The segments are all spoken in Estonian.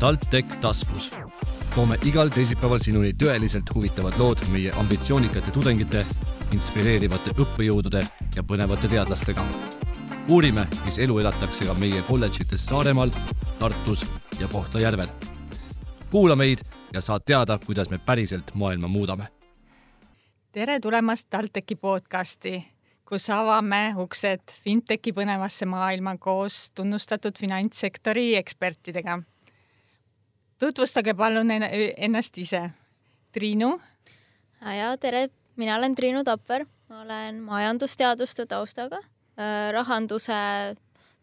TalTech taskus. toome igal teisipäeval sinuni tõeliselt huvitavad lood meie ambitsioonikate tudengite, inspireerivate õppejõudude ja põnevate teadlastega. uurime, mis elu elatakse ka meie kolledžites Saaremaal, Tartus ja Kohtla-Järvel. kuula meid ja saad teada, kuidas me päriselt maailma muudame. tere tulemast TalTechi podcasti kus avame uksed fintechi põnevasse maailma koos tunnustatud finantssektori ekspertidega. Tutvustage palun ennast ise. Triinu. ja tere, mina olen Triinu Tapper, ma olen majandusteaduste taustaga, äh, rahanduse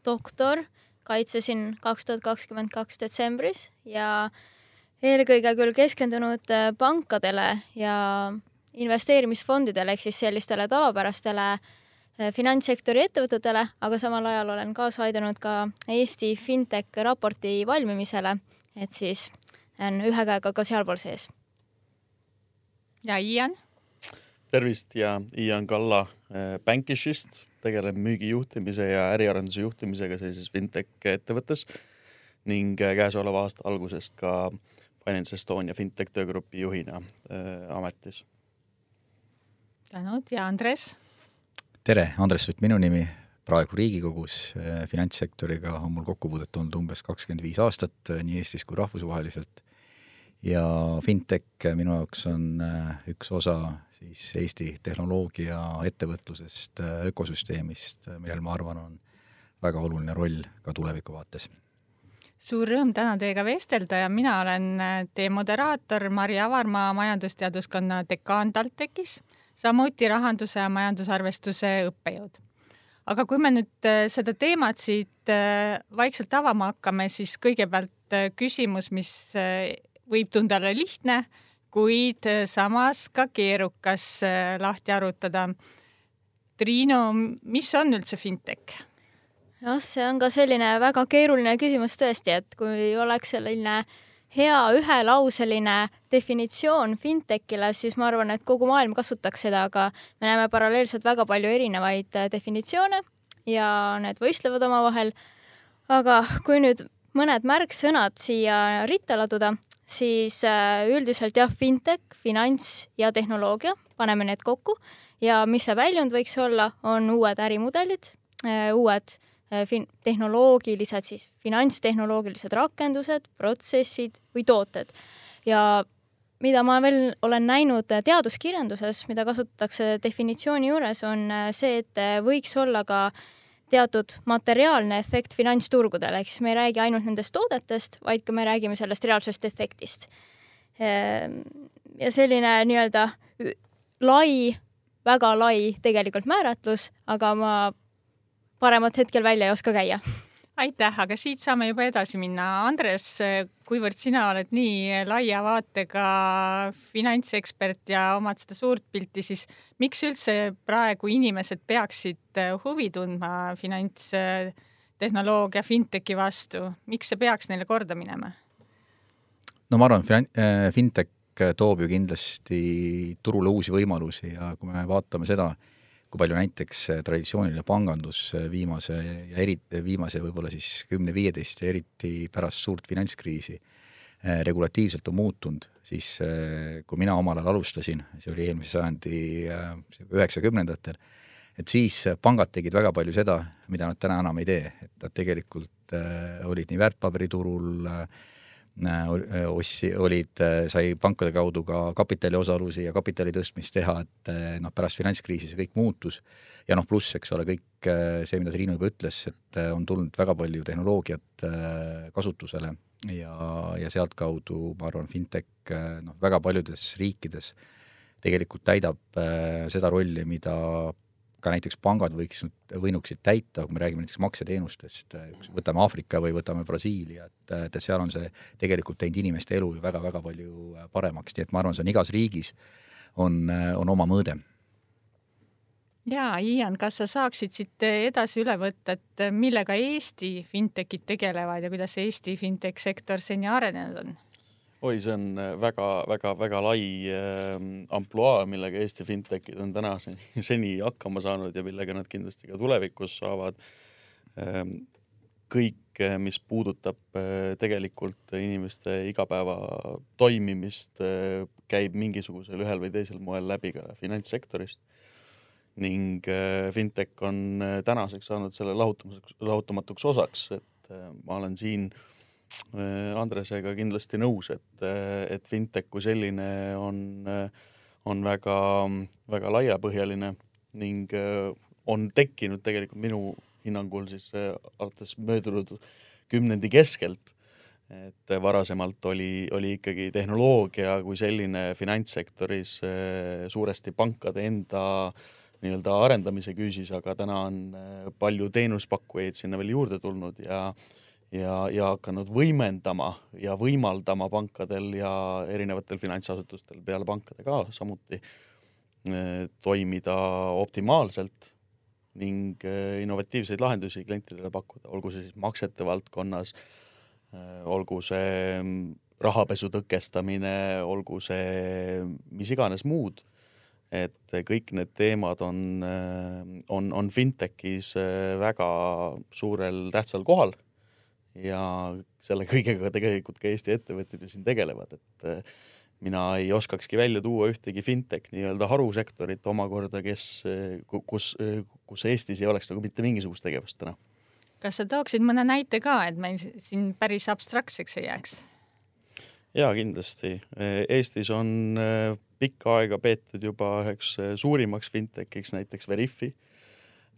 doktor, kaitsesin kaks tuhat kakskümmend kaks detsembris ja eelkõige küll keskendunud äh, pankadele ja investeerimisfondidele ehk siis sellistele tavapärastele finantssektori ettevõtetele, aga samal ajal olen kaasa aidanud ka Eesti fintech raporti valmimisele, et siis on ühe käega ka sealpool sees. ja Ian? tervist ja Ian Kalla eh, Bankishist, tegelen müügijuhtimise ja äriarenduse juhtimisega sellises fintech ettevõttes ning eh, käesoleva aasta algusest ka Finance Estonia fintech töögrupi juhina äh, ametis tänud ja Andres. tere, Andres Sutt minu nimi, praegu Riigikogus äh, finantssektoriga on mul kokkupuudet olnud umbes kakskümmend viis aastat äh, nii Eestis kui rahvusvaheliselt. ja fintech minu jaoks on äh, üks osa siis Eesti tehnoloogia ettevõtlusest, ökosüsteemist, millel ma arvan, on väga oluline roll ka tuleviku vaates suur rõõm täna teiega vestelda ja mina olen teie moderaator Mari Avarmaa majandusteaduskonna dekaan TalTechis samuti rahanduse ja majandusarvestuse õppejõud. Aga kui me nüüd äh, seda teemat siit äh, vaikselt avama hakkame, siis kõigepealt äh, küsimus, mis võib tunduda lihtne, kuid samas ka keerukas lahti arutada. Triinu, mis on üldse fintech? jah, see on ka selline väga keeruline küsimus tõesti, et kui oleks selline äh, hea ühelauseline definitsioon fintechile, siis ma arvan, et kogu maailm kasutaks seda, aga me näeme paralleelselt väga palju erinevaid äh, definitsioone ja need võistlevad omavahel. aga kui nüüd mõned märksõnad siia ritta laduda, siis äh, üldiselt jah, fintech, finants ja tehnoloogia, paneme need kokku ja mis see väljund võiks olla, on uued ärimudelid, äh, uued fin-, tehnoloogilised siis, finantstehnoloogilised rakendused, protsessid või tooted. ja mida ma veel olen näinud teaduskirjanduses, mida kasutatakse definitsiooni juures, on äh, see, et äh, võiks olla ka teatud materiaalne efekt finantsturgudel, ehk siis me ei räägi ainult nendest toodetest, vaid ka me räägime sellest reaalsest efektist. Ehm, ja selline nii-öelda lai, väga lai tegelikult määratlus, aga ma paremat hetkel välja ei oska käia. aitäh, aga siit saame juba edasi minna. Andres, kuivõrd sina oled nii laia vaatega finantsekspert ja omad seda suurt pilti, siis miks üldse praegu inimesed peaksid huvi tundma finantstehnoloogia, fintechi vastu, miks see peaks neile korda minema? no ma arvan, fintech toob ju kindlasti turule uusi võimalusi ja kui me vaatame seda, kui palju näiteks äh, traditsiooniline pangandus äh, viimase ja eriti viimase võib-olla siis kümne-viieteist ja eriti pärast suurt finantskriisi äh, regulatiivselt on muutunud, siis kui mina omal ajal alustasin, see oli eelmise sajandi üheksakümnendatel, et siis pangad tegid väga palju seda, mida nad täna enam ei tee, et nad tegelikult olid nii väärtpaberiturul Äh, ossi, olid, äh, sai pankade kaudu ka kapitaliosalusi ja kapitali tõstmist teha, et äh, noh, pärast finantskriisi see kõik muutus. ja noh, pluss, eks ole, kõik see, mida Triinu juba ütles, et on tulnud väga palju tehnoloogiat kasutusele ja, ja sealtkaudu ma arvan, fintech noh, väga paljudes riikides tegelikult täidab seda rolli, mida ka näiteks pangad võiks, võinuksid täita, kui me räägime näiteks makseteenustest, võtame Aafrika või võtame Brasiilia, et, et seal on see tegelikult teinud inimeste elu ju väga-väga palju paremaks, nii et ma arvan, see on igas riigis, on, on oma mõõde ja Ian, kas sa saaksid siit edasi üle võtta, et millega Eesti fintechid tegelevad ja kuidas Eesti fintech sektor seni arenenud on? Oi, see on väga-väga-väga äh, lai äh, ampluaa, millega Eesti fintechid on täna seni hakkama saanud ja millega nad kindlasti ka tulevikus saavad ähm,. kõik mis puudutab tegelikult inimeste igapäeva toimimist, käib mingisugusel ühel või teisel moel läbi ka finantssektorist ning fintech on tänaseks saanud selle lahutamatuks, lahutamatuks osaks, et ma olen siin Andresega kindlasti nõus, et, et fintech kui selline on, on väga, väga laiapõhjaline ning on tekkinud tegelikult minu hinnangul siis alates möödunud kümnendi keskelt. Et varasemalt oli, oli ikkagi tehnoloogia kui selline finantssektoris suuresti pankade enda nii-öelda arendamise küüsis, aga täna on palju teenuspakkujaid sinna veel juurde tulnud ja ja, ja hakanud võimendama ja võimaldama pankadel ja erinevatel finantsasutustel peale pankade ka samuti toimida optimaalselt ning innovatiivseid lahendusi klientidele pakkuda, olgu see siis maksete valdkonnas Äh, olgu see mm, rahapesu tõkestamine, olgu see mis iganes muud, et kõik need teemad on, on, on fintechis väga suurel tähtsal kohal ja selle kõigega tegelikult ka Eesti ettevõtted ju siin tegelevad, et mina ei oskakski välja tuua ühtegi fintech nii-öelda harusektorit omakorda, kes, kus, kus Eestis ei oleks nagu mitte mingisugust tegevust täna kas sa tooksid mõne näite ka, et meil siin päris abstraktseks ei jääks? ja kindlasti. Eestis on äh, pikka aega peetud juba üheks äh, suurimaks fintechiks näiteks Veriffi.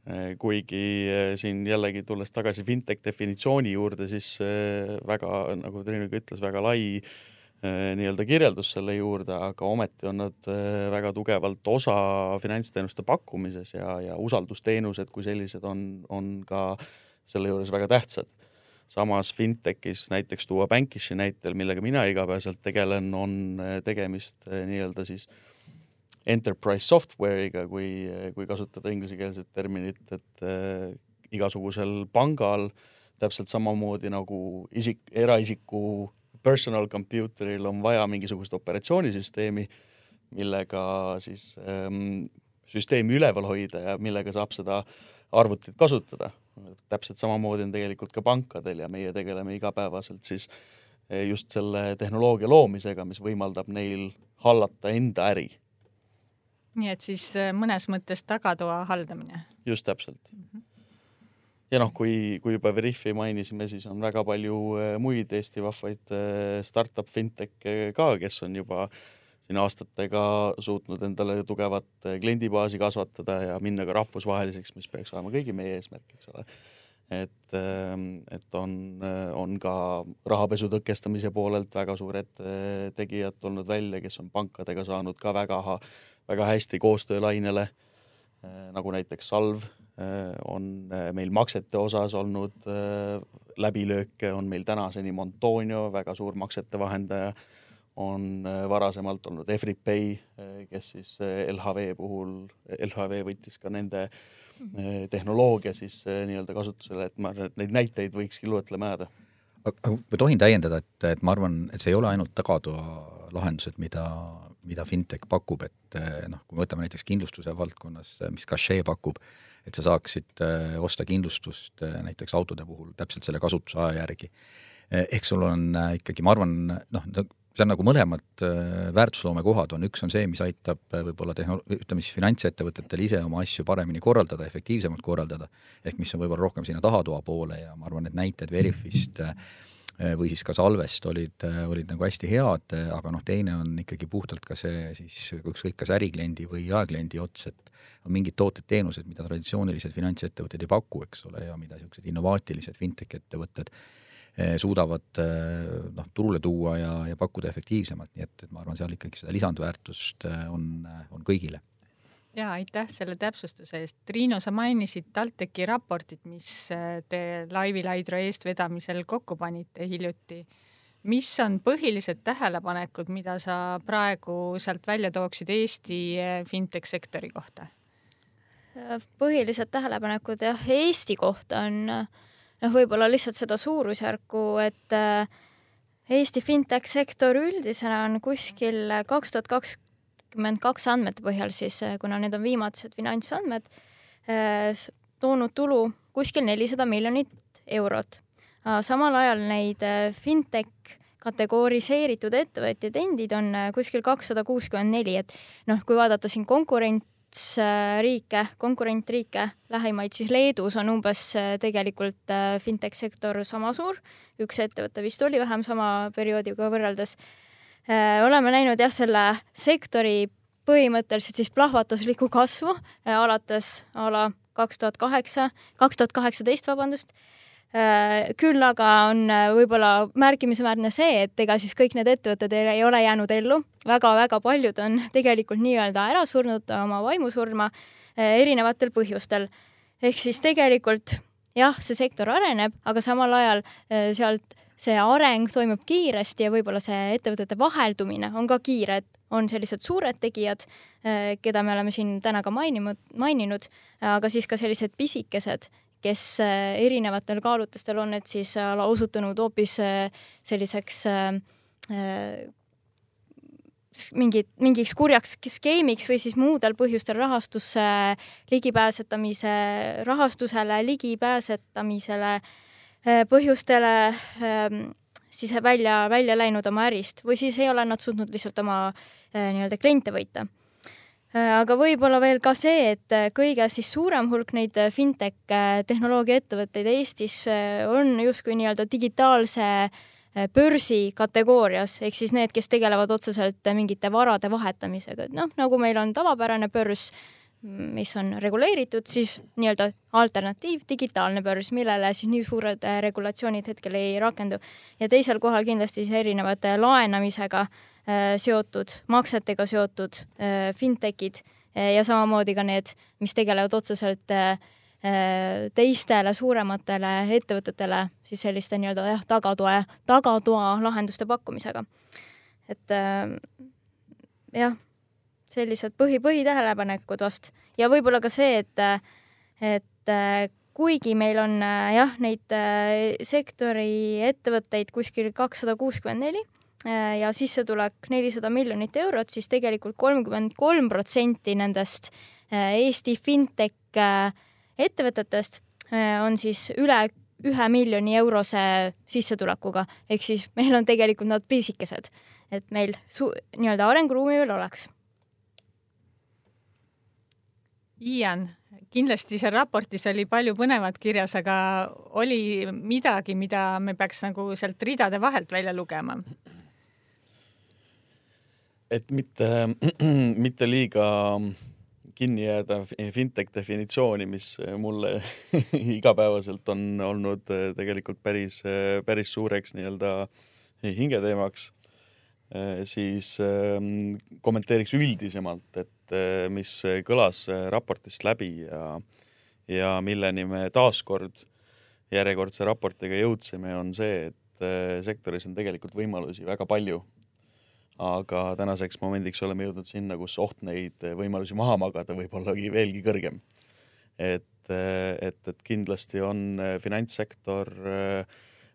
Äh, kuigi siin jällegi tulles tagasi fintech definitsiooni juurde, siis väga, nagu Triinu ka ütles, väga lai nii-öelda kirjeldus selle juurde, aga ometi on nad väga tugevalt osa finantsteenuste pakkumises ja, ja usaldusteenused kui sellised on, on ka äh, selle juures väga tähtsad. samas fintechis näiteks tuua Bankishi näitel, millega mina igapäevaselt tegelen, on äh, tegemist äh, nii-öelda siis enterprise software'iga, kui, äh, kui kasutada inglisekeelset terminit, et äh, igasugusel pangal täpselt samamoodi nagu isik, eraisiku personal computer'il on vaja mingisugust operatsioonisüsteemi, millega siis ähm, süsteemi üleval hoida ja millega saab seda arvutit kasutada täpselt samamoodi on tegelikult ka pankadel ja meie tegeleme igapäevaselt siis eh, just selle tehnoloogia loomisega, mis võimaldab neil hallata enda äri. Nii et siis eh, mõnes mõttes tagatoa haldamine? just täpselt mm. -hmm. ja noh, kui, kui juba Veriffi mainisime, siis on väga palju eh, muid Eesti vahvaid startup fintech'e ka, kes on juba äh, siin aastatega suutnud endale tugevat kliendibaasi kasvatada ja minna ka rahvusvaheliseks, mis peaks olema kõigi meie eesmärk, eks ole. et, ähm, et on, on ka rahapesu tõkestamise poolelt väga suured äh, tegijad tulnud välja, kes on pankadega saanud ka väga, väga hästi koostöölainele, äh, nagu näiteks Salv äh, on meil maksete osas olnud läbilööke, on meil tänaseni Montonio, väga suur maksete vahendaja on äh, varasemalt olnud Everipay, äh, kes siis äh, LHV puhul, LHV võttis ka nende tehnoloogia siis nii-öelda kasutusele, et ma arvan, et neid näiteid võikski loetlema jääda. Aga ma tohin täiendada, et, et ma arvan, et see ei ole ainult tagatoa lahendused, mida, mida fintech pakub, et noh, kui me võtame näiteks kindlustuse valdkonnas, mis Cachet pakub, et sa saaksid osta kindlustust näiteks autode puhul täpselt selle kasutusaja järgi. Ehk sul on ikkagi, ma arvan, noh, see on nagu mõlemad äh, väärtusloome kohad on, üks on see, mis aitab äh, võib-olla tehno-, ütleme siis finantsettevõtetel ise oma asju paremini korraldada, efektiivsemalt korraldada, ehk mis on võib-olla rohkem sinna tahatoa poole ja ma arvan, et näited Veriffist äh, või siis ka Salvest olid, olid nagu hästi head, aga noh, teine on ikkagi puhtalt ka see siis ükskõik kas ärikliendi või jaekliendi ots, et on mingid tooted-teenused, mida traditsioonilised finantsettevõtted ei paku, eks ole, ja mida niisugused innovaatilised fintech ettevõtted Eh, suudavad eh, noh, turule tuua ja, ja pakkuda efektiivsemalt, nii et, et ma arvan, seal ikkagi seda lisandväärtust eh, on, on kõigile ja aitäh selle täpsustuse eest. Triinu, sa mainisid TalTechi raportit, mis te Laivi Laidro eestvedamisel kokku panite hiljuti. mis on põhilised tähelepanekud, mida sa praegu sealt välja tooksid Eesti fintech sektori kohta? põhilised tähelepanekud jah, Eesti kohta on äh, noh, võib-olla lihtsalt seda suurusjärku, et äh, Eesti fintech sektor üldisena on kuskil kaks tuhat kakskümmend kaks andmete põhjal siis, äh, kuna need on viimatised finantsandmed, äh, toonud tulu kuskil nelisada miljonit eurot. samal ajal neid fintech kategoriseeritud ettevõtjaid endid on kuskil kakssada kuuskümmend neli, et noh, kui vaadata siin konkurentsriike, konkurentriike, lähimaid, siis Leedus on umbes tegelikult fintech sektor sama suur, üks ettevõte vist oli vähem sama perioodiga võrreldes. oleme näinud jah, selle sektori põhimõtteliselt siis plahvatuslikku kasvu äh, alates a la kaks tuhat kaheksa, kaks tuhat kaheksateist, vabandust. Äh, küll aga on äh, võib-olla märkimisväärne see, et ega siis kõik need ettevõtted ei ole jäänud ellu väga,, väga-väga paljud on tegelikult nii-öelda ära surnud oma vaimusurma erinevatel põhjustel. ehk siis tegelikult jah, see sektor areneb, aga samal ajal sealt see areng toimub kiiresti ja võib-olla see ettevõtete vaheldumine on ka kiire, et on sellised suured tegijad, keda me oleme siin täna ka maininud, maininud, aga siis ka sellised pisikesed, kes eh, erinevatel kaalutlustel on need siis osutunud hoopis eh, selliseks mingi, mingiks kurjaks skeemiks või siis muudel põhjustel rahastusse ligipääsetamise, rahastusele ligipääsetamisele põhjustele siis välja, välja läinud oma ärist või siis ei ole nad suutnud lihtsalt oma nii-öelda kliente võita. Äh, aga võib-olla veel ka see, et äh, kõige siis suurem hulk neid fintech tehnoloogiaettevõtteid Eestis on justkui nii-öelda digitaalse börsi kategoorias, ehk siis need, kes tegelevad otseselt mingite varade vahetamisega, et noh, nagu meil on tavapärane börs mis on reguleeritud, siis nii-öelda alternatiiv, digitaalne börs, millele siis nii suured äh, regulatsioonid hetkel ei rakendu. ja teisel kohal kindlasti siis erinevad äh, laenamisega äh, seotud, maksetega seotud äh, fintech'id äh, ja samamoodi ka need, mis tegelevad otseselt äh, teistele suurematele ettevõtetele siis selliste nii-öelda jah, tagatoe, tagatoa lahenduste pakkumisega. et jah sellised põhi, põhitähelepanekud vast ja võib-olla ka see, et, et kuigi meil on jah, neid sektori ettevõtteid kuskil kakssada kuuskümmend neli ja sissetulek nelisada miljonit eurot, siis tegelikult kolmkümmend kolm protsenti nendest Eesti fintech ettevõtetest on siis üle ühe miljoni eurose sissetulekuga, ehk siis meil on tegelikult nad pisikesed, et meil su-, nii-öelda arenguruumi veel oleks Ian, kindlasti seal raportis oli palju põnevat kirjas, aga oli midagi, mida me peaks nagu sealt ridade vahelt välja lugema? Et mitte, mitte liiga kinni jääda fintech definitsiooni, mis mulle igapäevaselt on olnud tegelikult päris, päris suureks nii-öelda hingeteemaks, siis ähm, kommenteeriks üldisemalt, et mis kõlas raportist läbi ja, ja milleni me taaskord järjekordse raportiga jõudsime, on see, et sektoris on tegelikult võimalusi väga palju. Aga tänaseks momendiks oleme jõudnud sinna, kus oht neid võimalusi maha magada võib ollagi veelgi kõrgem. et, et, et kindlasti on finantssektor,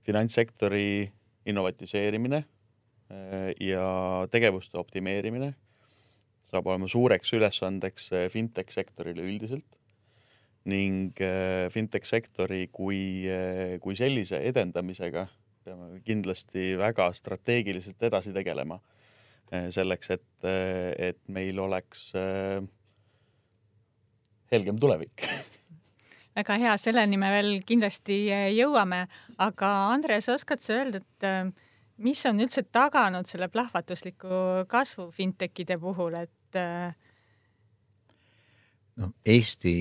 finantssektori innovatiseerimine ja tegevuste optimeerimine saab olema suureks ülesandeks fintech sektorile üldiselt ning fintech sektori kui, kui sellise edendamisega peame kindlasti väga strateegiliselt edasi tegelema. Selleks, et, et meil oleks helgem tulevik. Väga hea, selleni me veel kindlasti jõuame, aga Andres, oskad sa öelda, et mis on üldse taganud selle plahvatusliku kasvu fintechide puhul, et äh, noh, Eesti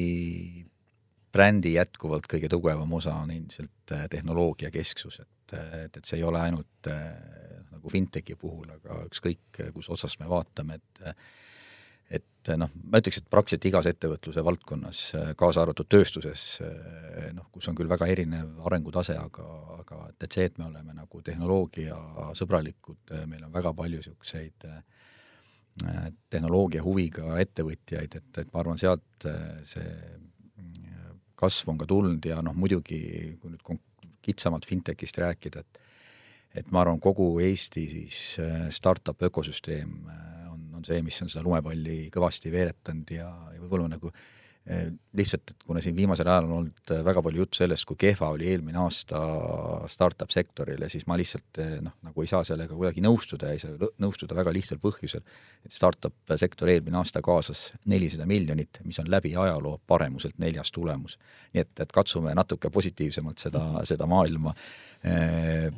brändi jätkuvalt kõige tugevam osa on ilmselt äh, tehnoloogia kesksus, et, et, et see ei ole ainult äh, nagu fintechi puhul, aga ükskõik, kus otsast me vaatame, et et noh, ma ütleks, et praktiliselt igas ettevõtluse valdkonnas, kaasa arvatud tööstuses, noh, kus on küll väga erinev arengutase, aga, aga et, et see, et me oleme nagu tehnoloogiasõbralikud, meil on väga palju niisuguseid tehnoloogia huviga ettevõtjaid, et, et ma arvan, sealt see kasv on ka tulnud ja noh, muidugi kui nüüd kitsamalt fintechist rääkida, et et ma arvan, kogu Eesti siis startup ökosüsteem on see, mis on seda lumepalli kõvasti veeretanud ja, ja võib-olla nagu lihtsalt, et kuna siin viimasel ajal on olnud väga palju juttu sellest, kui kehva oli eelmine aasta startup sektorile, siis ma lihtsalt noh, nagu ei saa sellega kuidagi nõustuda ja ei saa nõustuda väga lihtsal põhjusel, et startup sektor eelmine aasta kaasas nelisada miljonit, mis on läbi ajaloo paremuselt neljas tulemus. nii et, et katsume natuke positiivsemalt seda, seda maailma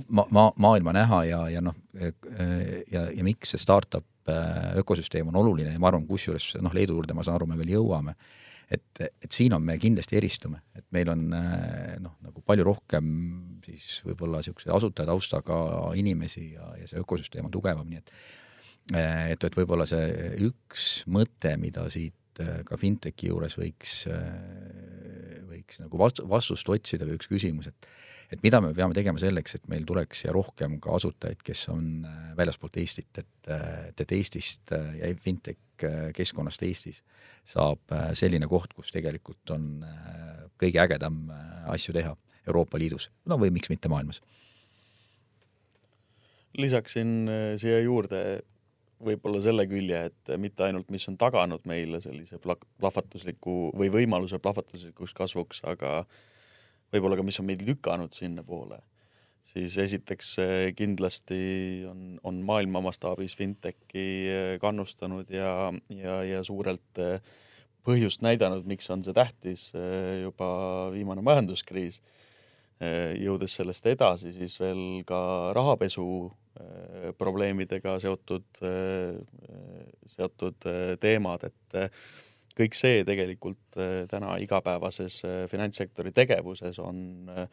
ma-, ma-, maailma näha ja, ja noh, ja, ja miks see startup ökosüsteem on oluline ja ma arvan, kusjuures noh, Leedu juurde ma saan aru, me veel jõuame et, et siin on, me kindlasti eristume, et meil on äh, noh, nagu palju rohkem siis võib-olla niisuguse asutajataustaga inimesi ja, ja see ökosüsteem on tugevam, nii et äh, et, et võib-olla see üks mõte, mida siit äh, ka fintechi juures võiks, võiks nagu vastu, vastust otsida või üks küsimus, et et mida me peame tegema selleks, et meil tuleks siia rohkem ka asutajaid, kes on väljaspoolt Eestit, et, et Eestist ja fintech keskkonnast Eestis saab äh, selline koht, kus tegelikult on äh, kõige ägedam äh, asju teha Euroopa Liidus, no või miks mitte maailmas. lisaksin siia juurde võib-olla selle külje, et mitte ainult, mis on taganud meile sellise plahvatusliku või võimaluse plahvatuslikuks kasvuks, aga võib-olla ka, mis on meid lükanud sinnapoole siis esiteks kindlasti on, on maailma mastaabis fintechi eh, kannustanud ja, ja, ja suurelt eh, põhjust näidanud, miks on see tähtis eh, juba viimane majanduskriis. jõudes sellest edasi, siis veel ka rahapesu probleemidega seotud, seotud teemad, et kõik see tegelikult täna igapäevases finantssektori tegevuses on Äh,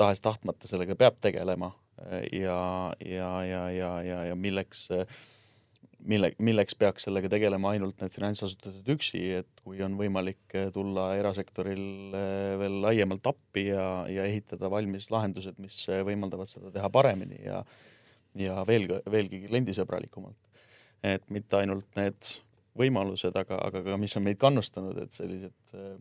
tahes-tahtmata sellega peab tegelema äh, ja, ja, ja, ja, ja, ja milleks, äh, mille, milleks peaks sellega tegelema ainult need finantsasutused üksi, et kui on võimalik tulla erasektoril veel laiemalt appi ja, ja ehitada valmis lahendused, mis võimaldavad seda teha paremini ja ja veel, veelgi kliendisõbralikumalt. et mitte ainult need võimalused, aga, aga ka mis on meid kannustanud, et sellised äh,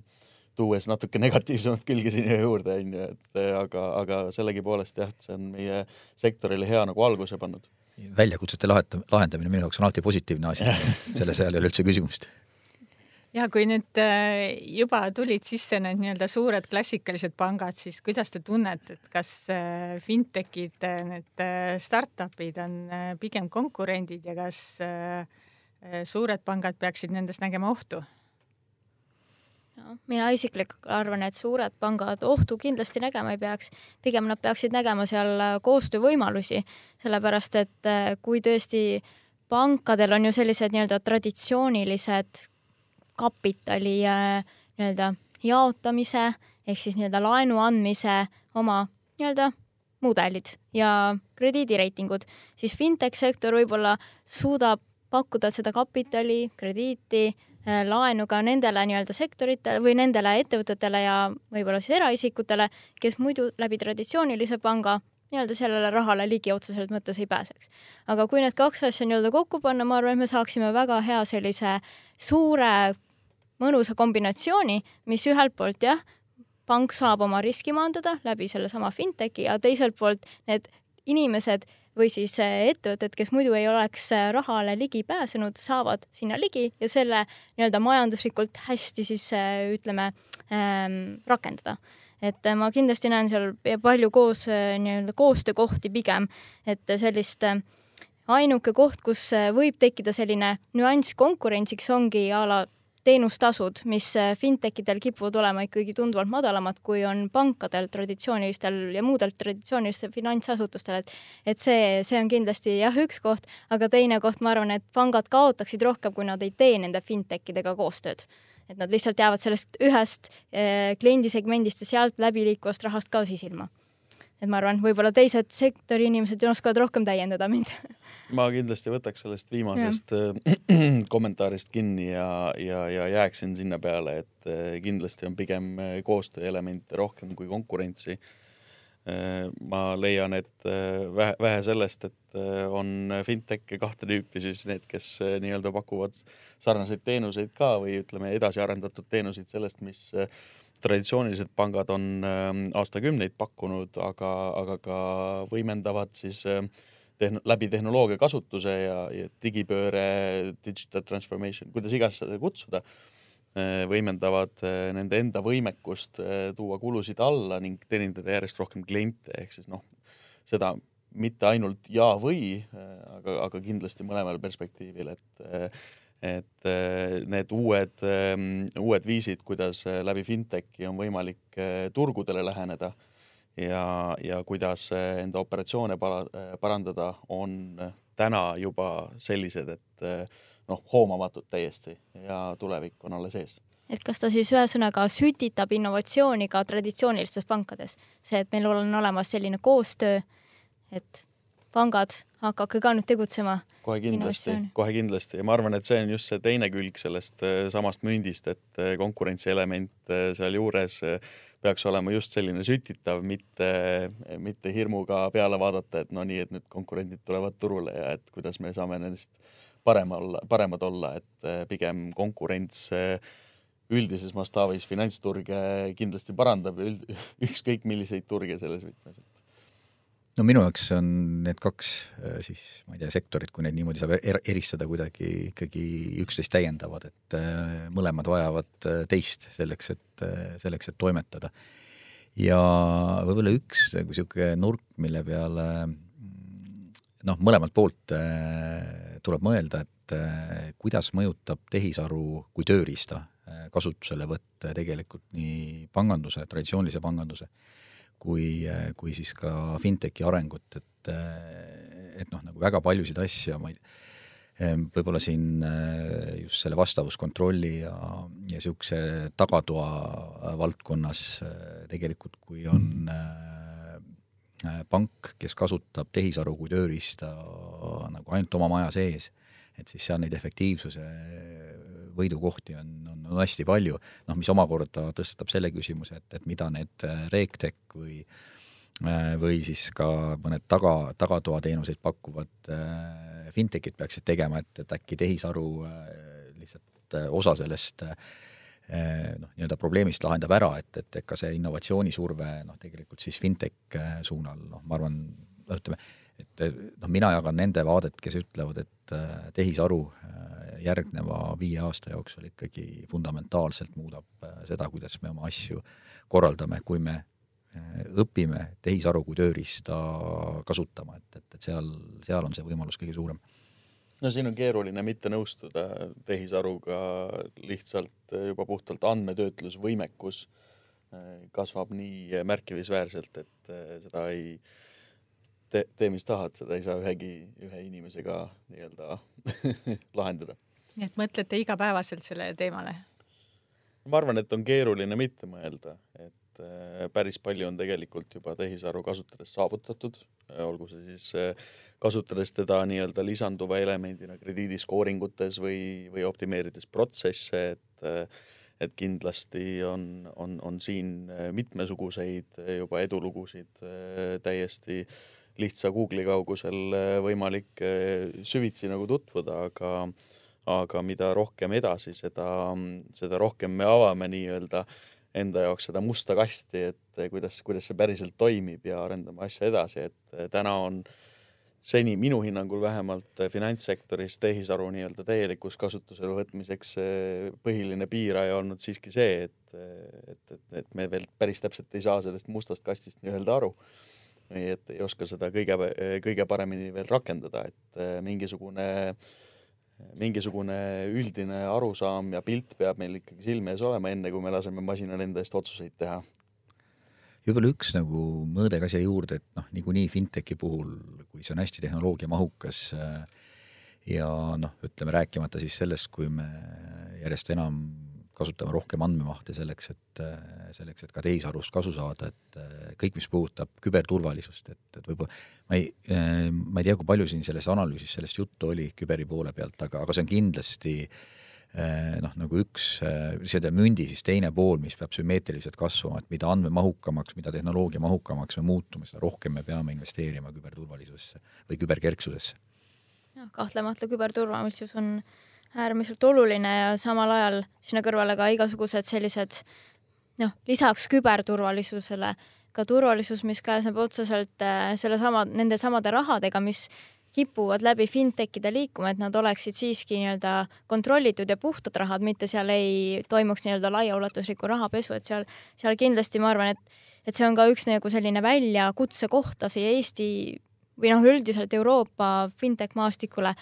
tuues natuke negatiivsemat külge sinna juurde, onju, et aga, aga sellegipoolest jah, see on meie sektorile hea nagu alguse pannud. väljakutsete laheta-, lahendamine minu jaoks on alati positiivne asi selles ei ole üldse küsimust ja kui nüüd äh, juba tulid sisse need nii-öelda suured klassikalised pangad, siis kuidas te tunnete, et kas äh, fintech'id, need startup'id on pigem konkurendid ja kas suured pangad peaksid nendes nägema ohtu? Mina isiklikult arvan, et suured pangad ohtu kindlasti nägema ei peaks, pigem nad peaksid nägema seal äh, koostöövõimalusi, sellepärast et äh, kui tõesti pankadel on ju sellised nii-öelda traditsioonilised kapitali äh, nii-öelda jaotamise ehk siis nii-öelda laenu andmise oma nii-öelda mudelid ja krediidireitingud, siis fintech sektor võib-olla suudab pakkuda seda kapitali, krediiti laenu ka nendele nii-öelda sektoritele või nendele ettevõtetele ja võib-olla siis eraisikutele, kes muidu läbi traditsioonilise panga nii-öelda sellele rahale ligi otseselt mõttes ei pääseks. aga kui need kaks asja nii-öelda kokku panna, ma arvan, et me saaksime väga hea sellise suure mõnusa kombinatsiooni, mis ühelt poolt jah, pank saab oma riski maandada läbi sellesama fintechi ja teiselt poolt need inimesed või siis äh, ettevõtted, kes muidu ei oleks äh, rahale ligi pääsenud, saavad sinna ligi ja selle nii-öelda majanduslikult hästi siis äh, ütleme ähm, rakendada. Et ma kindlasti näen seal palju koos nii-öelda koostöökohti pigem, et sellist ainuke koht, kus võib tekkida selline nüanss konkurentsiks, ongi a la teenustasud, mis äh, fintech idel kipuvad olema ikkagi tunduvalt madalamad, kui on pankadel traditsioonilistel ja muudel traditsioonilistel finantsasutustel, et et see, see on kindlasti jah, üks koht, aga teine koht, ma arvan, et pangad kaotaksid rohkem, kui nad ei tee nende fintech idega koostööd. Et nad lihtsalt jäävad sellest ühest eh, kliendisegmendist ja sealt läbi liikuvast rahast ka siis ilma et ma arvan, võib-olla teised sektori inimesed oskavad rohkem täiendada mind. ma kindlasti võtaks sellest viimasest ja. Äh, kommentaarist kinni ja, ja, ja jääksin sinna peale, et äh, kindlasti on pigem äh, koostööelemente rohkem kui konkurentsi. Ma leian, et vähe, vähe sellest, et on fintech'e kahte tüüpi, siis need, kes nii-öelda pakuvad sarnaseid teenuseid ka või ütleme, edasiarendatud teenuseid sellest, mis traditsioonilised pangad on ähm, aastakümneid pakkunud, aga, aga ka võimendavad siis tehn-, läbi tehnoloogia kasutuse ja, ja digipööre, digital transformation, kuidas iganes seda kutsuda, võimendavad nende enda võimekust tuua kulusid alla ning teenindada järjest rohkem kliente, ehk siis noh, seda mitte ainult ja või, aga, aga kindlasti mõlemal perspektiivil, et et need uued, uued viisid, kuidas läbi fintech'i on võimalik turgudele läheneda ja, ja kuidas enda operatsioone para, parandada, on täna juba sellised, et noh, hoomamatud täiesti ja tulevik on alles ees. Et kas ta siis ühesõnaga sütitab innovatsiooni ka traditsioonilistes pankades, see, et meil on olemas selline koostöö, et pangad, hakake ka nüüd tegutsema. kohe kindlasti, kohe kindlasti. Ja ma arvan, et see on just see teine külg sellest äh, samast mündist, et äh, konkurentsielement äh, sealjuures peaks olema just selline sütitav, mitte, mitte hirmuga peale vaadata, et no nii, et nüüd konkurendid tulevad turule ja et kuidas me saame nendest parem olla, paremad olla, et pigem konkurents üldises mastaabis finantsturge kindlasti parandab ja üld, ükskõik milliseid turge selles võtmes, et no minu jaoks on need kaks äh, siis, ma ei tea, sektorit, kui neid niimoodi saab er eristada kuidagi ikkagi üksteist täiendavad, et äh, mõlemad vajavad äh, teist selleks, et, selleks, et toimetada. ja võib-olla üks nagu niisugune nurk, mille peale noh, mõlemalt poolt tuleb mõelda, et kuidas mõjutab tehisaru kui tööriista kasutuselevõtt tegelikult nii panganduse, traditsioonilise panganduse kui, kui siis ka fintechi arengut, et, et noh, nagu väga paljusid asju, ma ei võib-olla siin just selle vastavuskontrolli ja, ja niisuguse tagatoa valdkonnas tegelikult, kui on pank, kes kasutab tehisaru kui tööriista nagu ainult oma maja sees, et siis seal neid efektiivsuse võidukohti on, on, on hästi palju, noh, mis omakorda tõstatab selle küsimuse, et, et mida need äh, RegTech või äh, või siis ka mõned taga, tagatoateenuseid pakkuvad äh, fintech'id peaksid tegema, et, et äkki tehisaru lihtsalt osa sellest noh, nii-öelda probleemist lahendab ära, et, et ega see innovatsioonisurve noh, tegelikult siis fintech suunal, noh, ma arvan, noh, ütleme, et noh, mina jagan nende vaadet, kes ütlevad, et tehisaru järgneva viie aasta jooksul ikkagi fundamentaalselt muudab seda, kuidas me oma asju korraldame, kui me õpime tehisaru kui tööriista kasutama, et, et, et seal, seal on see võimalus kõige suurem. No siin on keeruline mitte nõustuda tehisaruga, lihtsalt juba puhtalt andmetöötlusvõimekus äh, kasvab nii märkimisväärselt, et seda ei tee, tee, mis tahad, seda ei saa ühegi, ühe inimesega nii-öelda lahendada. nii et mõtlete igapäevaselt sellele teemale? ma arvan, et on keeruline mitte mõelda, et äh, päris palju on tegelikult juba tehisaru kasutades saavutatud, äh, olgu see siis äh, kasutades teda nii-öelda lisanduva elemendina krediidiskooringutes või, või optimeerides protsesse, et et kindlasti on, on, on siin mitmesuguseid juba edulugusid täiesti äh, lihtsa Google'i kaugusel äh, võimalik äh, süvitsi nagu tutvuda, aga aga mida rohkem edasi, seda, seda rohkem me avame nii-öelda enda jaoks seda musta kasti, et äh, kuidas, kuidas see päriselt toimib ja arendame asja edasi, et täna on seni minu hinnangul vähemalt finantssektoris tehisaru nii-öelda täielikus kasutusele võtmiseks põhiline piiraja olnud siiski see, et, et, et, et me veel päris täpselt ei saa sellest mustast kastist nii-öelda aru. Või et ei oska seda kõige, kõige paremini veel rakendada, et äh, mingisugune, üldine arusaam ja pilt peab meil ikkagi silme ees olema, enne kui me laseme masinal enda eest otsuseid teha. võib-olla üks nagu mõõde ka siia juurde, et noh, niikuinii fintechi puhul, kui see on hästi tehnoloogiamahukas äh, ja noh, ütleme rääkimata siis sellest, kui me järjest enam kasutame rohkem andmemahte selleks, et, selleks, et ka tehisarust kasu saada, et kõik, mis puudutab küberturvalisust, et, et võib-olla ma ei, ma ei tea, kui palju siin selles analüüsis sellest juttu oli küberi poole pealt, aga, aga see on kindlasti noh, nagu üks selle mündi siis teine pool, mis peab sümmeetriliselt kasvama, et mida andmemahukamaks, mida tehnoloogiamahukamaks me muutume, seda rohkem me peame investeerima küberturvalisusesse või küberkerksusesse. jah, kahtlemata küberturvalisus on äh, äärmiselt oluline ja samal ajal sinna kõrvale ka igasugused sellised noh, lisaks küberturvalisusele ka turvalisus, mis käesneb otseselt äh, sellesama, nende samade rahadega, mis kipuvad läbi fintechide liikuma, et nad oleksid siiski nii-öelda kontrollitud ja puhtad rahad, mitte seal ei toimuks nii-öelda laiaulatuslikku rahapesu, et seal, seal kindlasti ma arvan, et, et see on ka üks nagu selline väljakutse kohtasi Eesti või noh, üldiselt Euroopa fintech maastikule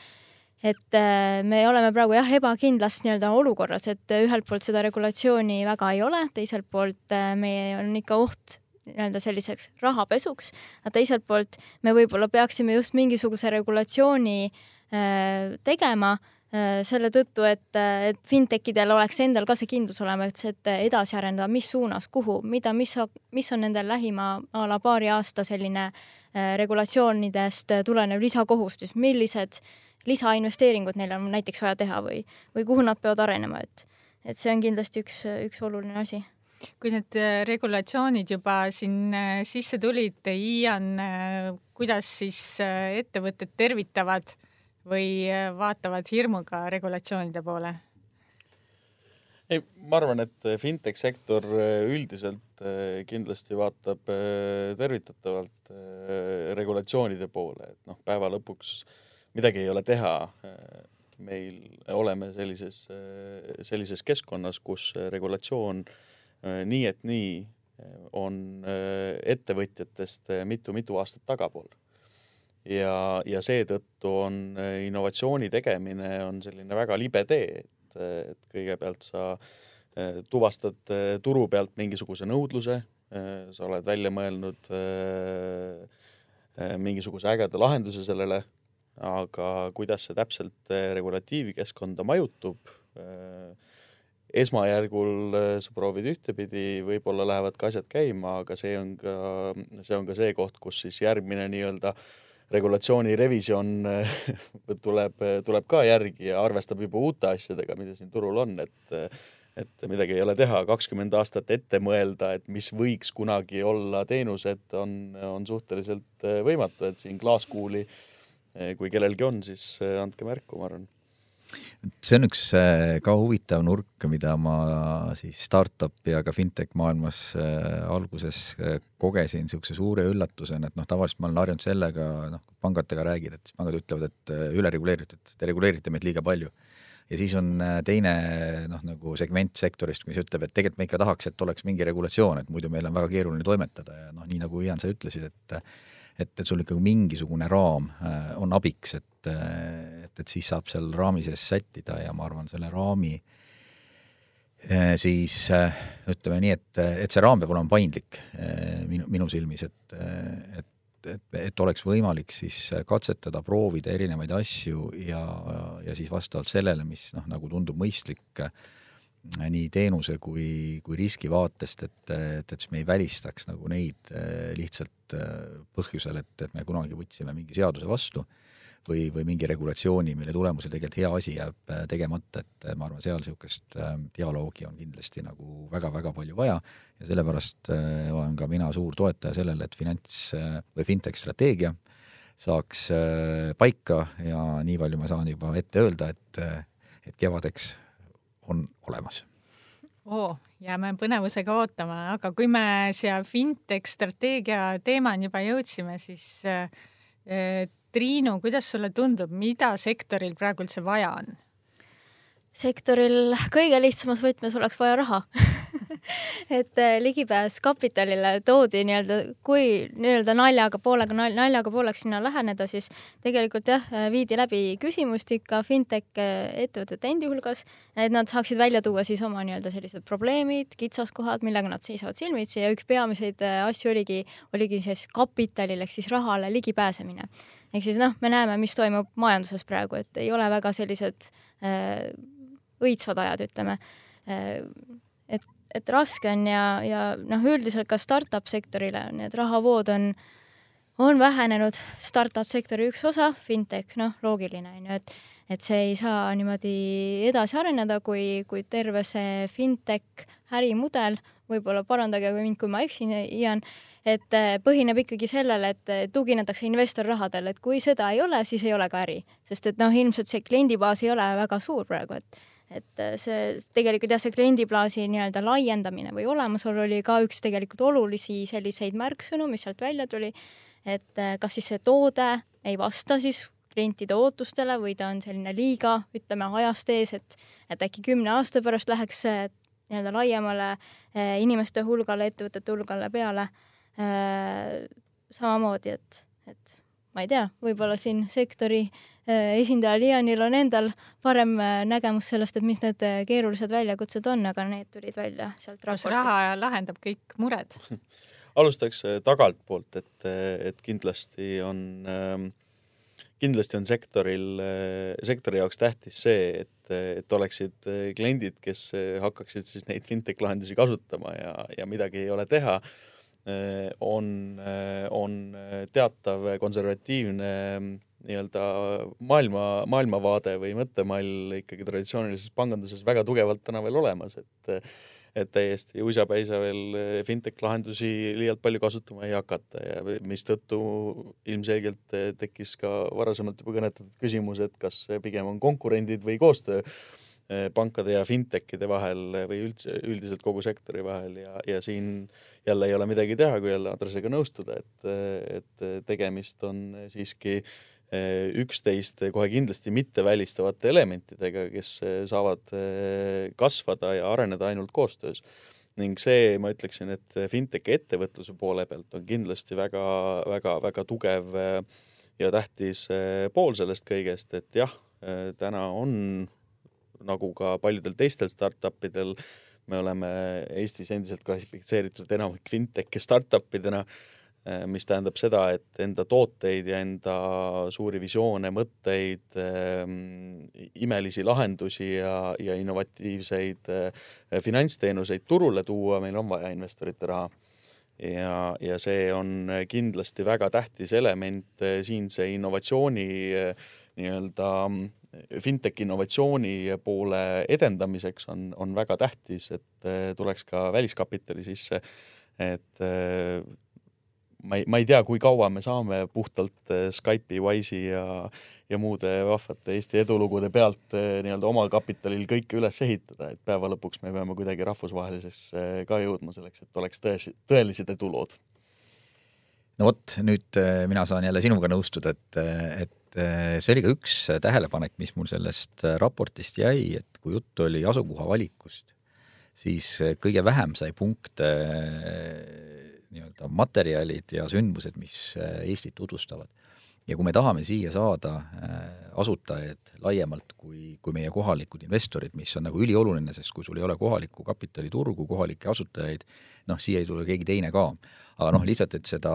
et äh, me oleme praegu jah, ebakindlas nii-öelda olukorras, et ühelt poolt seda regulatsiooni väga ei ole, teiselt poolt äh, meie on ikka oht nii-öelda selliseks rahapesuks, aga teiselt poolt me võib-olla peaksime just mingisuguse regulatsiooni äh, tegema äh, selle tõttu, et, et fintechidel oleks endal ka see kindlus olemas, et edasi arendada, mis suunas, kuhu, mida, mis, mis on nendel lähima a la paari aasta selline äh, regulatsioonidest tulenev lisakohustus, millised lisainvesteeringud neil on näiteks vaja teha või, või kuhu nad peavad arenema, et, et see on kindlasti üks, üks oluline asi kui need äh, regulatsioonid juba siin äh, sisse tulid, Ian, äh, kuidas siis ettevõtted tervitavad või vaatavad hirmuga regulatsioonide poole? ei, ma arvan, et fintech sektor üldiselt kindlasti vaatab tervitatavalt regulatsioonide poole, et noh, päeva lõpuks midagi ei ole teha. meil oleme sellises, sellises keskkonnas, kus regulatsioon äh, Äh, nii et nii äh, on äh, ettevõtjatest mitu-mitu aastat tagapool. ja, ja seetõttu on innovatsiooni tegemine on selline väga libe tee, et, et kõigepealt sa tuvastad turu pealt mingisuguse nõudluse, sa oled välja mõelnud mingisuguse ägeda lahenduse sellele, aga kuidas see täpselt regulatiivkeskkonda majutub, esmajärgul äh, sa proovid ühtepidi, võib-olla lähevad ka asjad käima, aga see on ka, see on ka see koht, kus siis järgmine nii-öelda regulatsiooni revisjon äh, tuleb, tuleb ka järgi ja arvestab juba uute asjadega, mida siin turul on, et et midagi ei ole teha, kakskümmend aastat ette mõelda, et mis võiks kunagi olla teenused, on, on suhteliselt äh, võimatu, et siin klaaskuuli, kui kellelgi on, siis andke märku, ma arvan see on üks äh, ka huvitav nurk, mida ma siis startup ja ka fintech maailmas alguses kogesin niisuguse suure üllatusena, et noh, tavaliselt ma olen harjunud sellega, noh, pangadega räägid, et pangad ütlevad, et ülereguleeritud, te reguleerite meid liiga palju. ja siis on teine noh, nagu segment sektorist, mis ütleb, et tegelikult me ikka tahaks, et oleks mingi regulatsioon, et muidu meil on väga keeruline toimetada ja noh, nii nagu Ian, sa ütlesid, et et, et sul ikkagi mingisugune raam äh, on abiks, et, äh, et, et siis saab seal raami sees sättida ja ma arvan, selle raami äh, siis ütleme nii, et, et see raam peab olema paindlik minu, minu silmis, et, et et, et oleks võimalik siis katsetada, proovida erinevaid asju ja, ja siis vastavalt sellele, mis noh, nagu tundub mõistlik äh, nii teenuse kui, kui riski vaatest, et, et, et siis me ei välistaks nagu neid eh, lihtsalt eh, põhjusel, et, et me kunagi võtsime mingi seaduse vastu või, või mingi regulatsiooni, mille tulemusel tegelikult hea asi jääb eh, tegemata, et ma arvan, seal niisugust dialoogi on kindlasti nagu väga-väga palju vaja. Ja sellepärast olen ka mina suur toetaja sellele, et finants või fintech strateegia saaks paika ja nii palju ma saan juba ette öelda, et, et kevadeks on olemas oo, jääme põnevusega ootama, aga kui me siia fintech strateegia teemani juba jõudsime, siis äh, Triinu, kuidas sulle tundub, mida sektoril praegu üldse vaja on? sektoril kõige lihtsamas võtmes oleks vaja raha et äh, ligipääs kapitalile toodi nii-öelda, kui nii-öelda naljaga poolega, naljaga pooleks sinna läheneda, siis tegelikult jah, äh, viidi läbi küsimustik ka fintech äh, ettevõtete endi hulgas, et nad saaksid välja tuua siis oma nii-öelda sellised probleemid, kitsaskohad, millega nad seisavad silmitsi ja üks peamiseid asju oligi, oligi siis kapitalil ehk siis rahale ligipääsemine. ehk siis noh, me näeme, mis toimub majanduses praegu, et ei ole väga sellised äh, õitsvad ajad, ütleme et et raske on ja, ja noh, üldiselt ka startup sektorile need rahavood on, on vähenenud. Startup sektori üks osa, fintech, noh, loogiline on ju, et, et see ei saa niimoodi edasi areneda, kui, kui terve see fintech ärimudel, võib-olla parandage mind, kui ma eksin, Ian, et eh, põhineb ikkagi sellele, et tuginetakse investorrahadele, et kui seda ei ole, siis ei ole ka äri, sest et noh, ilmselt see kliendibaas ei ole väga suur praegu, et et äh, see tegelikult jah, see kliendiplaasi nii-öelda laiendamine või olemasolu oli ka üks tegelikult olulisi selliseid märksõnu, mis sealt välja tuli, et äh, kas siis see toode ei vasta siis klientide ootustele või ta on selline liiga, ütleme, ajast ees, et, et äkki kümne aasta pärast läheks nii-öelda laiemale inimeste hulgale, ettevõtete hulgale peale. samamoodi, et, et ma ei tea, võib-olla siin sektori äh, esindajal Ianil on endal parem äh, nägemus sellest, et mis need äh, keerulised väljakutsed on, aga need tulid välja sealt raportist. raha lahendab kõik mured alustaks tagantpoolt, et, et kindlasti on ähm, kindlasti on sektoril, sektori jaoks tähtis see, et, et oleksid kliendid, kes hakkaksid siis neid fintech lahendusi kasutama ja, ja midagi ei ole teha on, on teatav konservatiivne nii-öelda maailma, maailmavaade või mõttemall ikkagi traditsioonilises panganduses väga tugevalt täna veel olemas, et et täiesti uisapäisa veel fintech lahendusi liialt palju kasutama ei hakata ja mistõttu ilmselgelt tekkis ka varasemalt juba kõnetatud küsimus, et kas pigem on konkurendid või koostöö Eh, pankade ja fintechide vahel või üldse üldiselt kogu sektori vahel ja, ja siin jälle ei ole midagi teha, kui jälle Andresega nõustuda, et, et tegemist on siiski eh, üksteist kohe kindlasti mitte välistavate elementidega, kes saavad eh, kasvada ja areneda ainult koostöös. ning see, ma ütleksin, et fintechi ettevõtluse poole pealt on kindlasti väga-väga-väga tugev ja tähtis pool sellest kõigest, et jah, täna on nagu ka paljudel teistel startup idel, me oleme Eestis endiselt klassifitseeritud enamik fintech'e startup idena, eh, mis tähendab seda, et enda tooteid ja enda suuri visioone, mõtteid ähm,, imelisi lahendusi ja, ja innovatiivseid äh, finantsteenuseid turule tuua, meil on vaja investorite raha ja, ja see on kindlasti väga tähtis element siinse innovatsiooni nii-öelda fintech innovatsiooni poole edendamiseks on, on väga tähtis, et äh, tuleks ka väliskapitali sisse. et äh, ma ei, ma ei tea, kui kaua me saame puhtalt äh, Skype'i, Wise'i ja, ja muude vahvate Eesti edulugude pealt nii-öelda oma kapitalil kõike üles ehitada, et päeva lõpuks me peame kuidagi rahvusvahelisesse ka jõudma selleks, et oleks tõesti, tõelised edulood. No vot, nüüd mina saan jälle sinuga nõustuda, et, et Eh, see oli ka üks tähelepanek, mis mul sellest eh, raportist jäi, et kui jutt oli asukoha valikust, siis eh, kõige vähem sai punkte nii-öelda materjalid ja sündmused, mis Eestit tutvustavad. ja kui me tahame siia saada asutajaid laiemalt kui, kui meie kohalikud investorid, mis on nagu ülioluline, sest kui sul ei ole kohalikku kapitaliturgu, kohalikke asutajaid, noh, siia ei tule keegi teine ka. aga noh, lihtsalt, et seda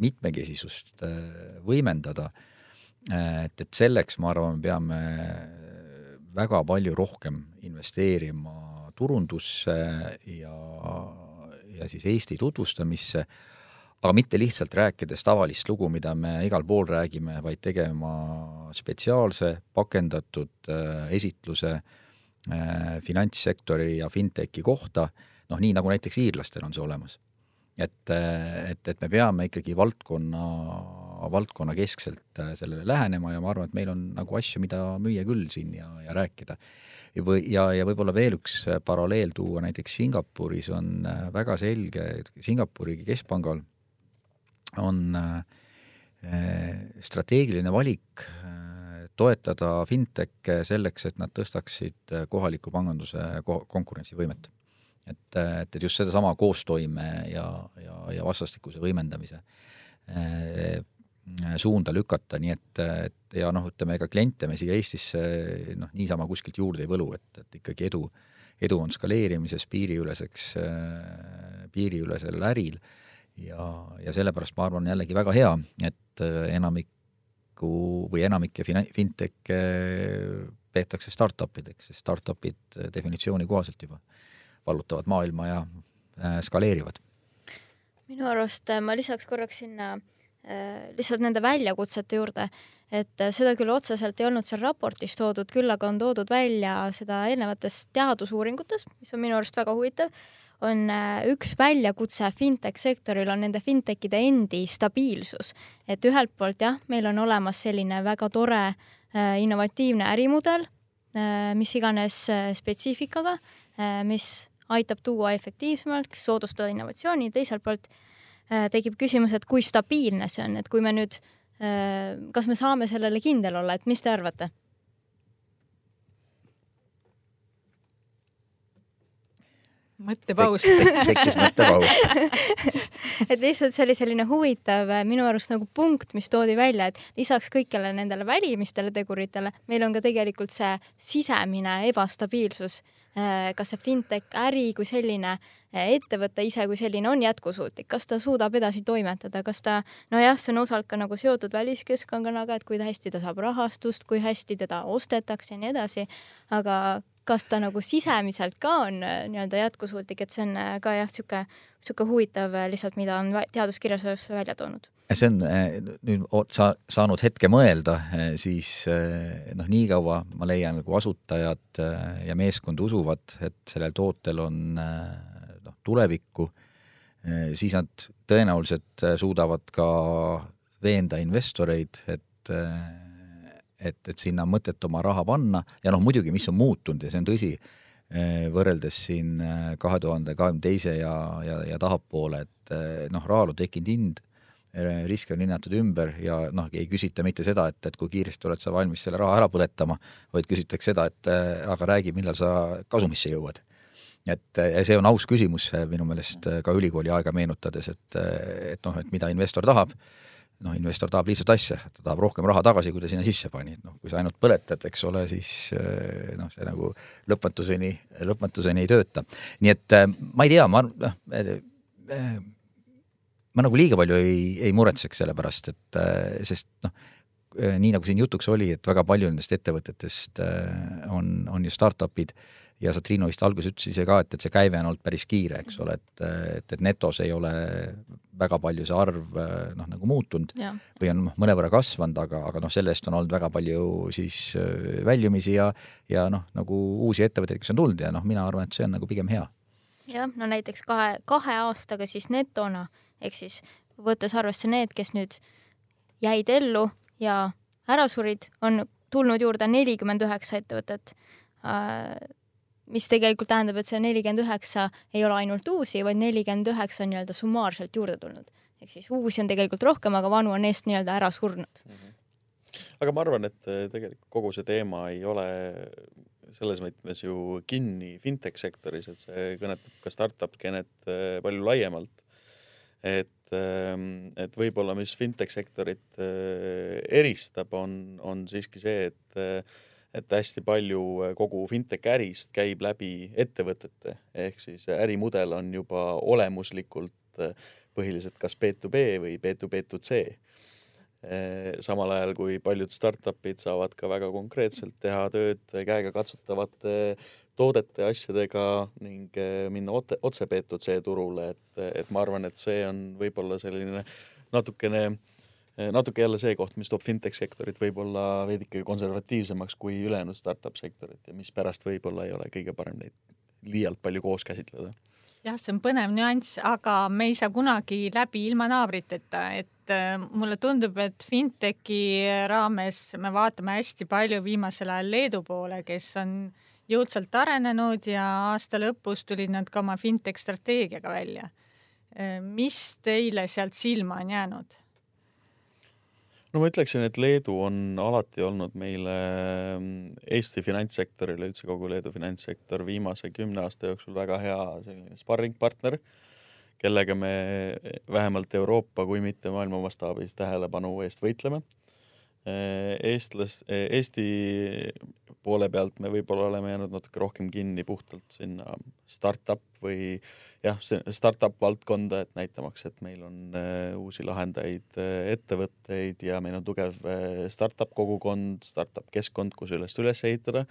mitmekesisust võimendada et, et selleks, ma arvan, me peame väga palju rohkem investeerima turundusse ja, ja siis Eesti tutvustamisse, aga mitte lihtsalt rääkides tavalist lugu, mida me igal pool räägime, vaid tegema spetsiaalse pakendatud äh, esitluse äh, finantssektori ja fintechi kohta, noh, nii nagu näiteks iirlastel on see olemas. et, et, et me peame ikkagi valdkonna valdkonnakeskselt äh, sellele lähenema ja ma arvan, et meil on nagu asju, mida müüa küll siin ja, ja rääkida. või, ja, ja võib-olla veel üks äh, paralleel tuua, näiteks Singapuris on äh, väga selge, Singapuri keskpangal on strateegiline valik toetada fintech'e selleks, et nad tõstaksid kohaliku panganduse konkurentsivõimet. et, et, et just sedasama koostoime ja, ja, ja vastastikuse võimendamise suunda lükata, nii et, et ja noh, ütleme ega kliente me siia Eestisse noh, niisama kuskilt juurde ei võlu, et, et ikkagi edu, edu on skaleerimises piiriüleseks, piiriülesel äril ja, ja sellepärast ma arvan jällegi väga hea, et enamiku või enamikke fintech'e peetakse startup ideks, sest startup'id definitsiooni kohaselt juba vallutavad maailma ja äh, skaleerivad. minu arust ma lisaks korraks sinna äh, Äh, lihtsalt nende väljakutsete juurde, et äh, seda küll otseselt ei olnud seal raportis toodud, küll aga on toodud välja seda eelnevates teadusuuringutes, mis on minu arust väga huvitav, on äh, üks väljakutse fintech sektoril on nende fintechide endi stabiilsus. et ühelt poolt jah, meil on olemas selline väga tore innovatiivne ärimudel, mis iganes spetsiifikaga, mis aitab tuua efektiivsemalt, soodustada innovatsiooni, teiselt poolt äh, Äh, tekib küsimus, et kui stabiilne see on, et kui me nüüd kas me saame sellele kindel olla, et mis te arvate? mõttepaus tekkis mõttepaus et lihtsalt see oli selline huvitav minu arust nagu punkt, mis toodi välja, et lisaks kõikele nendele välimistele teguritele, meil on ka tegelikult see sisemine ebastabiilsus. kas see fintech äri kui selline, ettevõte ise kui selline on jätkusuutlik, kas ta suudab edasi toimetada, kas ta, nojah, see on osalt ka nagu seotud väliskeskkonnaga, et kui hästi ta saab rahastust, kui hästi teda ostetakse ja nii edasi, aga kas ta nagu sisemiselt ka on äh, nii-öelda jätkusuutlik, et see on äh, ka jah, niisugune, niisugune huvitav äh, lihtsalt, mida on teaduskirjas välja toonud. see on nüüd sa saanud hetke mõelda, siis noh, niikaua ma leian, nagu asutajad ja meeskond usuvad, et sellel tootel on noh, tulevikku, siis nad tõenäoliselt suudavad ka veenda investoreid, et et, et sinna on mõtet oma raha panna. Ja noh, muidugi, mis on muutunud ja see on tõsi, eh, võrreldes siin eh, kahe tuhande kahekümne teise ja, ja, ja tahapoole, et eh, noh, rahal on tekkinud hind, riske on hinnatud ümber ja noh, ei küsita mitte seda, et, et kui kiiresti oled sa valmis selle raha ära põletama, vaid küsitakse seda, et aga räägi, millal sa kasumisse jõuad. Et see on aus küsimus minu meelest ka ülikooli aega meenutades, et, et noh, et mida investor tahab noh, investor tahab lihtsat asja, ta tahab rohkem raha tagasi, kui ta sinna sisse pani, et noh, kui sa ainult põletad, eks ole, siis eh, noh, see nagu lõpmatuseni, lõpmatuseni ei tööta. nii et eh, ma ei tea, ma noh, eh, ma nagu liiga palju ei, ei muretseks selle pärast, et sest noh, nii nagu siin jutuks oli, et väga palju nendest ettevõtetest on, on ju startup'id ja sa, Triinu, vist alguses ütlesid ise ka, et, et see käive on olnud päris kiire, eks ole, et, et, et netos ei ole väga palju see arv noh, nagu muutunud ja. või on noh, mõnevõrra kasvanud, aga, aga noh, sellest on olnud väga palju siis äh, väljumisi ja, ja noh, nagu uusi ettevõtteid, kes on tulnud ja noh, mina arvan, et see on nagu pigem hea. jah, no näiteks kahe, kahe aastaga siis netona ehk siis võttes arvesse need, kes nüüd jäid ellu ja ära surid, on tulnud juurde nelikümmend üheksa ettevõtet äh, mis tegelikult tähendab, et see nelikümmend üheksa ei ole ainult uusi, vaid nelikümmend üheksa on nii-öelda summaarselt juurde tulnud. ehk siis uusi on tegelikult rohkem, aga vanu on eest nii-öelda ära surnud mm. -hmm. aga ma arvan, et eh, tegelikult kogu see teema ei ole selles mõttes ju kinni fintech sektoris, et see kõnetab ka startup skenet eh, palju laiemalt. et, ehm, et võib-olla, mis fintech sektorit eh, eristab, on, on siiski see, et et hästi palju äh, kogu fintech ärist käib läbi ettevõtete, ehk siis ärimudel on juba olemuslikult äh, põhiliselt kas B2B või B2B2C. Äh, samal ajal kui paljud startup'id saavad ka väga konkreetselt teha tööd käegakatsutavate toodete, asjadega ning minna otse B2C turule, et, et ma arvan, et see on võib-olla selline natukene natuke jälle see koht, mis toob fintech sektorit võib-olla veidike konservatiivsemaks kui ülejäänud startup sektorit ja mispärast võib-olla ei ole kõige parem neid liialt palju koos käsitleda. jah, see on põnev nüanss, aga me ei saa kunagi läbi ilma naabriteta, et äh, mulle tundub, et fintechi raames me vaatame hästi palju viimasel ajal Leedu poole, kes on jõudsalt arenenud ja aasta lõpus tulid nad ka oma fintech strateegiaga välja. Äh, mis teile sealt silma on jäänud? No ma ütleksin, et Leedu on alati olnud meile mm, Eesti finantssektorile, üldse kogu Leedu finantssektor viimase kümne aasta jooksul väga hea selline sparringpartner, kellega me vähemalt Euroopa, kui mitte maailma mastaabis tähelepanu eest võitleme. eestlas, Eesti poole pealt me võib-olla oleme jäänud natuke rohkem kinni puhtalt sinna startup või jah, see startup valdkonda, et näitamaks, et meil on äh, uusi lahendajaid äh,, ettevõtteid ja meil on tugev äh, startup kogukond, startup keskkond, kus üles üles ehitada.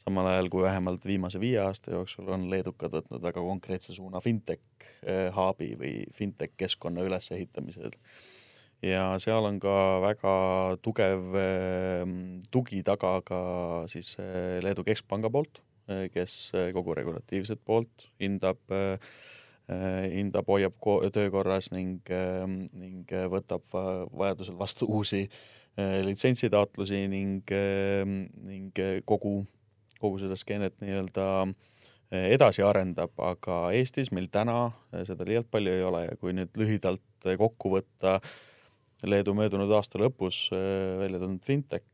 samal ajal kui vähemalt viimase viie aasta jooksul on leedukad võtnud väga konkreetse suuna fintech hub'i või fintech keskkonna ülesehitamisel ja seal on ka väga tugev äh, tugi taga ka siis äh, Leedu Keskpanga poolt Äh, kes äh, kogu regulatiivset poolt hindab, äh, hindab, hoiab töökorras ning, ähm, ning võtab vajadusel vastu uusi litsentsitaotlusi ning, ähm, ning kogu, kogu seda skeenet nii-öelda edasi arendab, aga Eestis meil täna seda liialt palju ei ole ja kui nüüd lühidalt kokku võtta Leedu möödunud aasta lõpus välja tulnud fintech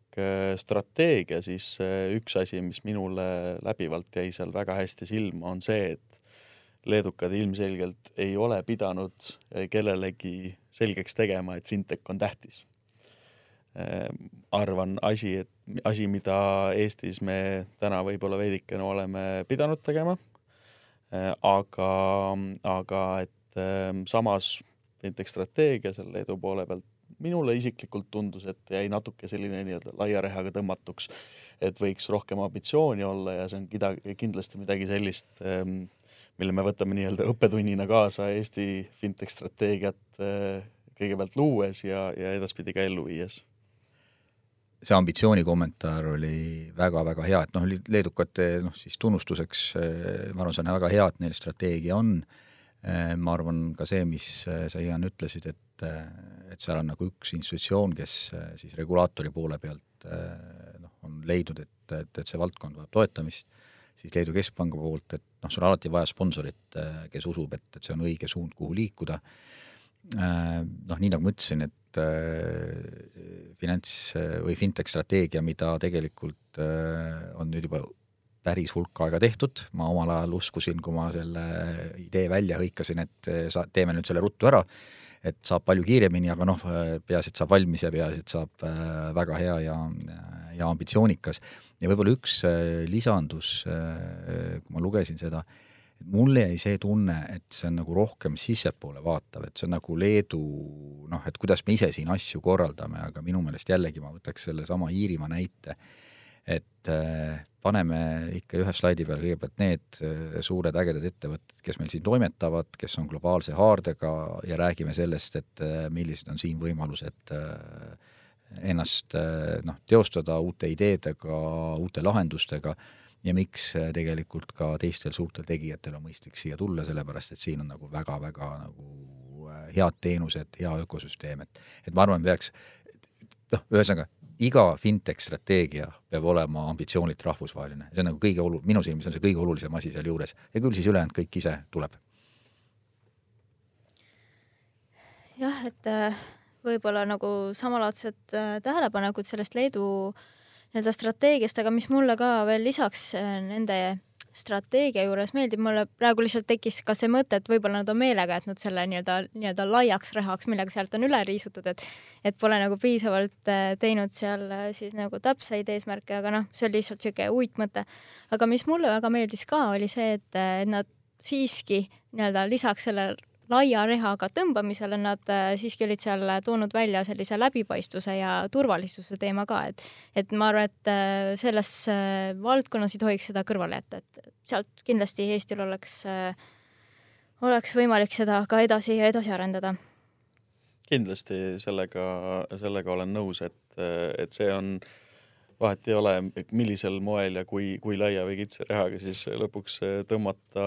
strateegia, siis üks asi, mis minule läbivalt jäi seal väga hästi silma, on see, et leedukad ilmselgelt ei ole pidanud kellelegi selgeks tegema, et fintech on tähtis arvan, asi, et asi, mida Eestis me täna võib-olla veidikene oleme pidanud tegema. aga, aga et samas fintech strateegia seal Leedu poole pealt minule isiklikult tundus, et jäi natuke selline nii-öelda laia rehaga tõmmatuks, et võiks rohkem ambitsiooni olla ja see on kida, kindlasti midagi sellist, ehm, mille me võtame nii-öelda õppetunnina kaasa Eesti fintech strateegiat eh, kõigepealt luues ja, ja edaspidi ka ellu viies see ambitsiooni kommentaar oli väga-väga hea, et noh, leedukate noh, siis tunnustuseks eh, ma arvan, see on väga hea, et neil strateegia on. Eh, ma arvan ka see, mis sa, Ian, ütlesid, et, et seal on nagu üks institutsioon, kes siis regulaatori poole pealt noh, on leidnud, et, et, et see valdkond vajab toetamist, siis Leedu Keskpanga poolt, et noh, sul on alati vaja sponsorit, kes usub, et, et see on õige suund, kuhu liikuda. Noh, nii nagu ma ütlesin, et finants- või fintech strateegia, mida tegelikult on nüüd juba päris hulk aega tehtud, ma omal ajal uskusin, kui ma selle idee välja hõikasin, et sa, teeme nüüd selle ruttu ära, et saab palju kiiremini, aga noh, peaasi, et saab valmis ja peaasi, et saab väga hea ja, ja ambitsioonikas. ja võib-olla üks lisandus, kui ma lugesin seda, mulle jäi see tunne, et see on nagu rohkem sissepoole vaatav, et see on nagu Leedu noh, et kuidas me ise siin asju korraldame, aga minu meelest jällegi ma võtaks sellesama Iirimaa näite, et äh, paneme ikka ühe slaidi peale kõigepealt need äh, suured ägedad ettevõtted, kes meil siin toimetavad, kes on globaalse haardega ja räägime sellest, et äh, millised on siin võimalused ennast noh, teostada uute ideedega, uute lahendustega ja miks tegelikult ka teistel suurtel tegijatel on mõistlik siia tulla, sellepärast et siin on nagu väga-väga nagu head teenused, hea ökosüsteem, et et ma arvan, peaks noh, ühesõnaga iga fintech strateegia peab olema ambitsioonilt rahvusvaheline, see on nagu kõige olu-, minu silmis on see kõige olulisem asi sealjuures ja küll siis ülejäänud kõik ise tuleb. jah, et äh, võib-olla nagu samalaadsed tähelepanekud sellest Leedu äh, nii-öelda strateegiast, aga mis mulle ka veel lisaks äh, nende strateegia juures meeldib, mulle praegu lihtsalt tekkis ka see mõte, et võib-olla nad on meelega jätnud selle nii-öelda, nii-öelda laiaks rahaks, millega sealt on üle riisutud, et et pole nagu piisavalt äh, teinud seal äh, siis nagu täpseid eesmärke, aga noh, see oli lihtsalt niisugune uitmõte. aga mis mulle väga meeldis ka, oli see, et, et nad siiski nii-öelda lisaks sellele laia rehaga tõmbamisele nad äh, siiski olid seal toonud välja sellise läbipaistvuse ja turvalisuse teema ka, et et ma arvan, et äh, selles äh, valdkonnas ei tohiks seda kõrvale jätta, et sealt kindlasti Eestil oleks, oleks võimalik seda ka edasi ja edasi arendada. kindlasti sellega, sellega olen nõus, et, et see on äh, vahet ei ole, millisel moel ja kui, kui laia või kitsa rehaga siis lõpuks äh, tõmmata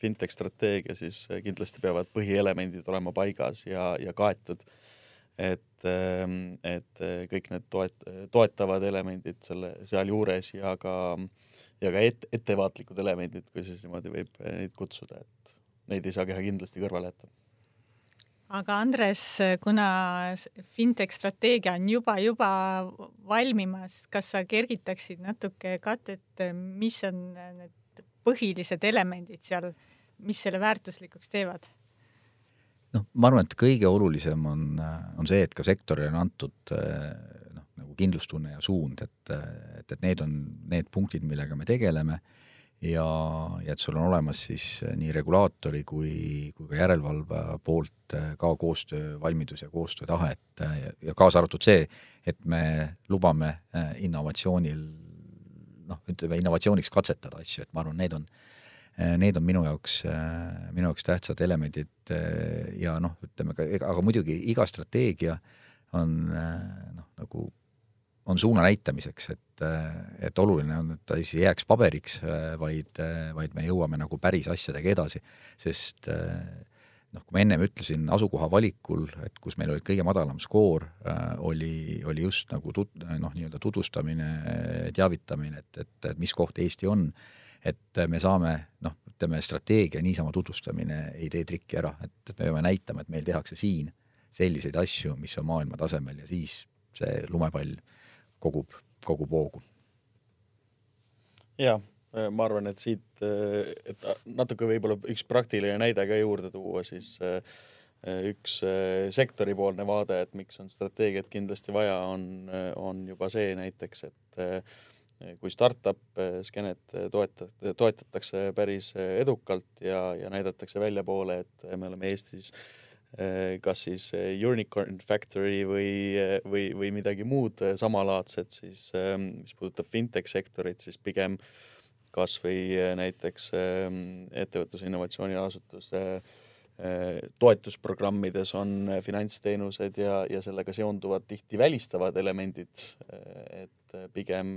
fintech strateegia, siis äh, kindlasti peavad põhielemendid olema paigas ja, ja kaetud. et, ähm, et äh, kõik need toet-, toetavad elemendid selle sealjuures ja ka, ja ka et, ettevaatlikud elemendid, kui siis niimoodi võib neid kutsuda, et neid ei saa keha kindlasti kõrvale jätta aga Andres, kuna fintech strateegia on juba, juba valmimas, kas sa kergitaksid natuke katet, mis on need põhilised elemendid seal, mis selle väärtuslikuks teevad? noh, ma arvan, et kõige olulisem on, on see, et ka sektorile on antud noh, nagu kindlustunne ja suund, et, et, et need on need punktid, millega me tegeleme ja, ja et sul on olemas siis äh, nii regulaatori kui, kui ka järelevalve poolt äh, ka koostöövalmidus ja koostöötahe, et äh, ja kaasa arvatud see, et me lubame innovatsioonil noh, ütleme innovatsiooniks katsetada asju, et ma arvan, need on, need on minu jaoks, minu jaoks tähtsad elemendid ja noh, ütleme ka, aga muidugi iga strateegia on noh, nagu on suuna näitamiseks, et, et oluline on, et ta siis ei jääks paberiks, vaid, vaid me jõuame nagu päris asjadega edasi, sest noh, kui ma ennem ütlesin asukoha valikul, et kus meil oli kõige madalam skoor, oli, oli just nagu tut-, noh, nii-öelda tutvustamine, teavitamine, et, et, et mis koht Eesti on, et me saame noh, ütleme strateegia niisama tutvustamine ei tee trikki ära, et me peame näitama, et meil tehakse siin selliseid asju, mis on maailma tasemel ja siis see lumepall kogub, kogub hoogu. ja ma arvan, et siit, et natuke võib-olla üks praktiline näide ka juurde tuua, siis üks sektoripoolne vaade, et miks on strateegiat kindlasti vaja, on, on juba see näiteks, et kui startup skeenet toeta-, toetatakse päris edukalt ja, ja näidatakse väljapoole, et me oleme Eestis kas siis Unicorn Factory või, või, või midagi muud samalaadset, siis mis puudutab fintech sektorit, siis pigem kasvõi näiteks ettevõtluse innovatsiooniasutuse toetusprogrammides on finantsteenused ja, ja sellega seonduvad tihti välistavad elemendid, et pigem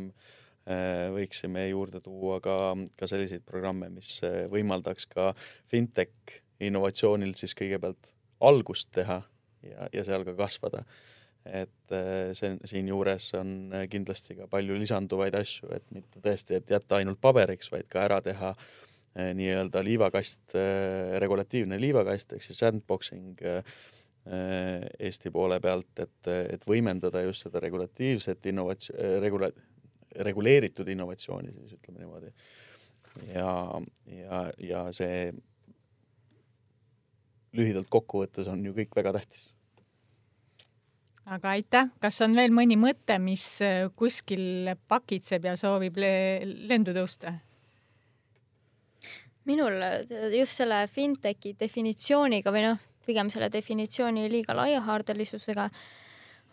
võiksime juurde tuua ka, ka selliseid programme, mis võimaldaks ka fintech innovatsioonil siis kõigepealt algust teha ja, ja seal ka kasvada. et äh, see siinjuures on kindlasti ka palju lisanduvaid asju, et mitte tõesti, et jätta ainult paberiks, vaid ka ära teha nii-öelda liivakast, regulatiivne liivakast ehk siis sandboxing Eesti poole pealt, et, et võimendada just seda regulatiivset innovatsioon, regula-, reguleeritud innovatsiooni, siis ütleme niimoodi. ja, ja, ja see lühidalt kokkuvõttes on ju kõik väga tähtis. aga aitäh, kas on veel mõni mõte, mis äh, kuskil pakitseb ja soovib le lendu tõusta? minul äh, just selle fintechi definitsiooniga või noh, pigem selle definitsiooni liiga laiahaardelisusega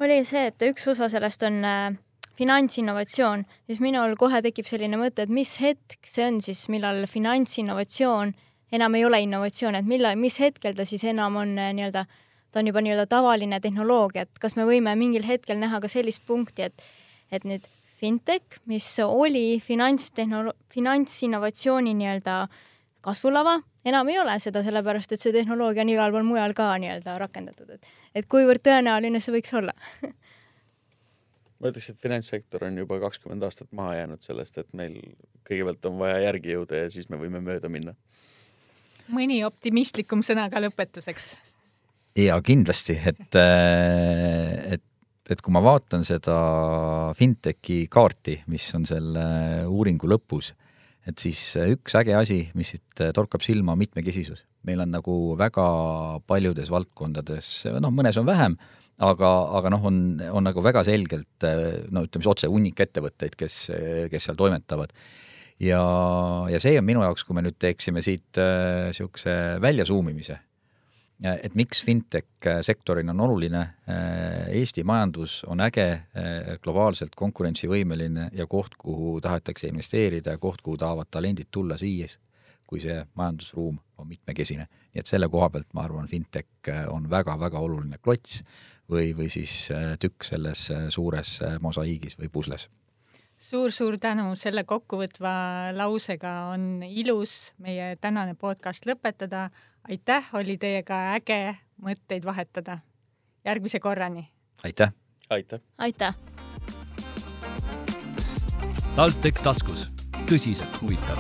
oli see, et üks osa sellest on äh, finantsinnovatsioon, siis minul kohe tekib selline mõte, et mis hetk see on siis, millal finantsinnovatsioon enam ei ole innovatsioon, et millal, mis hetkel ta siis enam on äh, nii-öelda, ta on juba nii-öelda tavaline tehnoloogia, et kas me võime mingil hetkel näha ka sellist punkti, et, et nüüd fintech, mis oli finantstehnolo-, finantsinnovatsiooni nii-öelda kasvulava, enam ei ole seda, sellepärast et see tehnoloogia on igal pool mujal ka nii-öelda rakendatud, et, et kuivõrd tõenäoline see võiks olla ma ütleks, et finantssektor on juba kakskümmend aastat maha jäänud sellest, et meil kõigepealt on vaja järgi jõuda ja siis me võime mööda minna. Mõni optimistlikum sõna ka lõpetuseks? ja kindlasti, et, äh, et, et kui ma vaatan seda fintechi kaarti, mis on selle uuringu lõpus, et siis üks äge asi, mis siit torkab silma, mitmekesisus. meil on nagu väga paljudes valdkondades, noh, mõnes on vähem aga, aga noh, on, on nagu väga selgelt no ütleme siis otse hunnik ettevõtteid, kes, kes seal toimetavad. Ja, ja see on minu jaoks, kui me nüüd teeksime siit äh, väljasuumimise, et miks fintech sektorina on oluline, Eesti majandus on äge, globaalselt konkurentsivõimeline ja koht, kuhu tahetakse investeerida ja koht, kuhu tahavad talendid tulla siis, kui see majandusruum on mitmekesine. nii et selle koha pealt ma arvan, fintech on väga-väga oluline klots või, või siis äh, tükk selles äh, suures äh, mosaiigis või pusles suur-suur tänu, selle kokkuvõtva lausega on ilus meie tänane podcast lõpetada. aitäh, oli teiega äge mõtteid vahetada. järgmise korrani. aitäh. aitäh. aitäh. TalTech taskus, tõsiselt huvitav.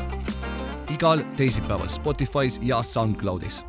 igal teisipäeval Spotify's ja SoundCloudis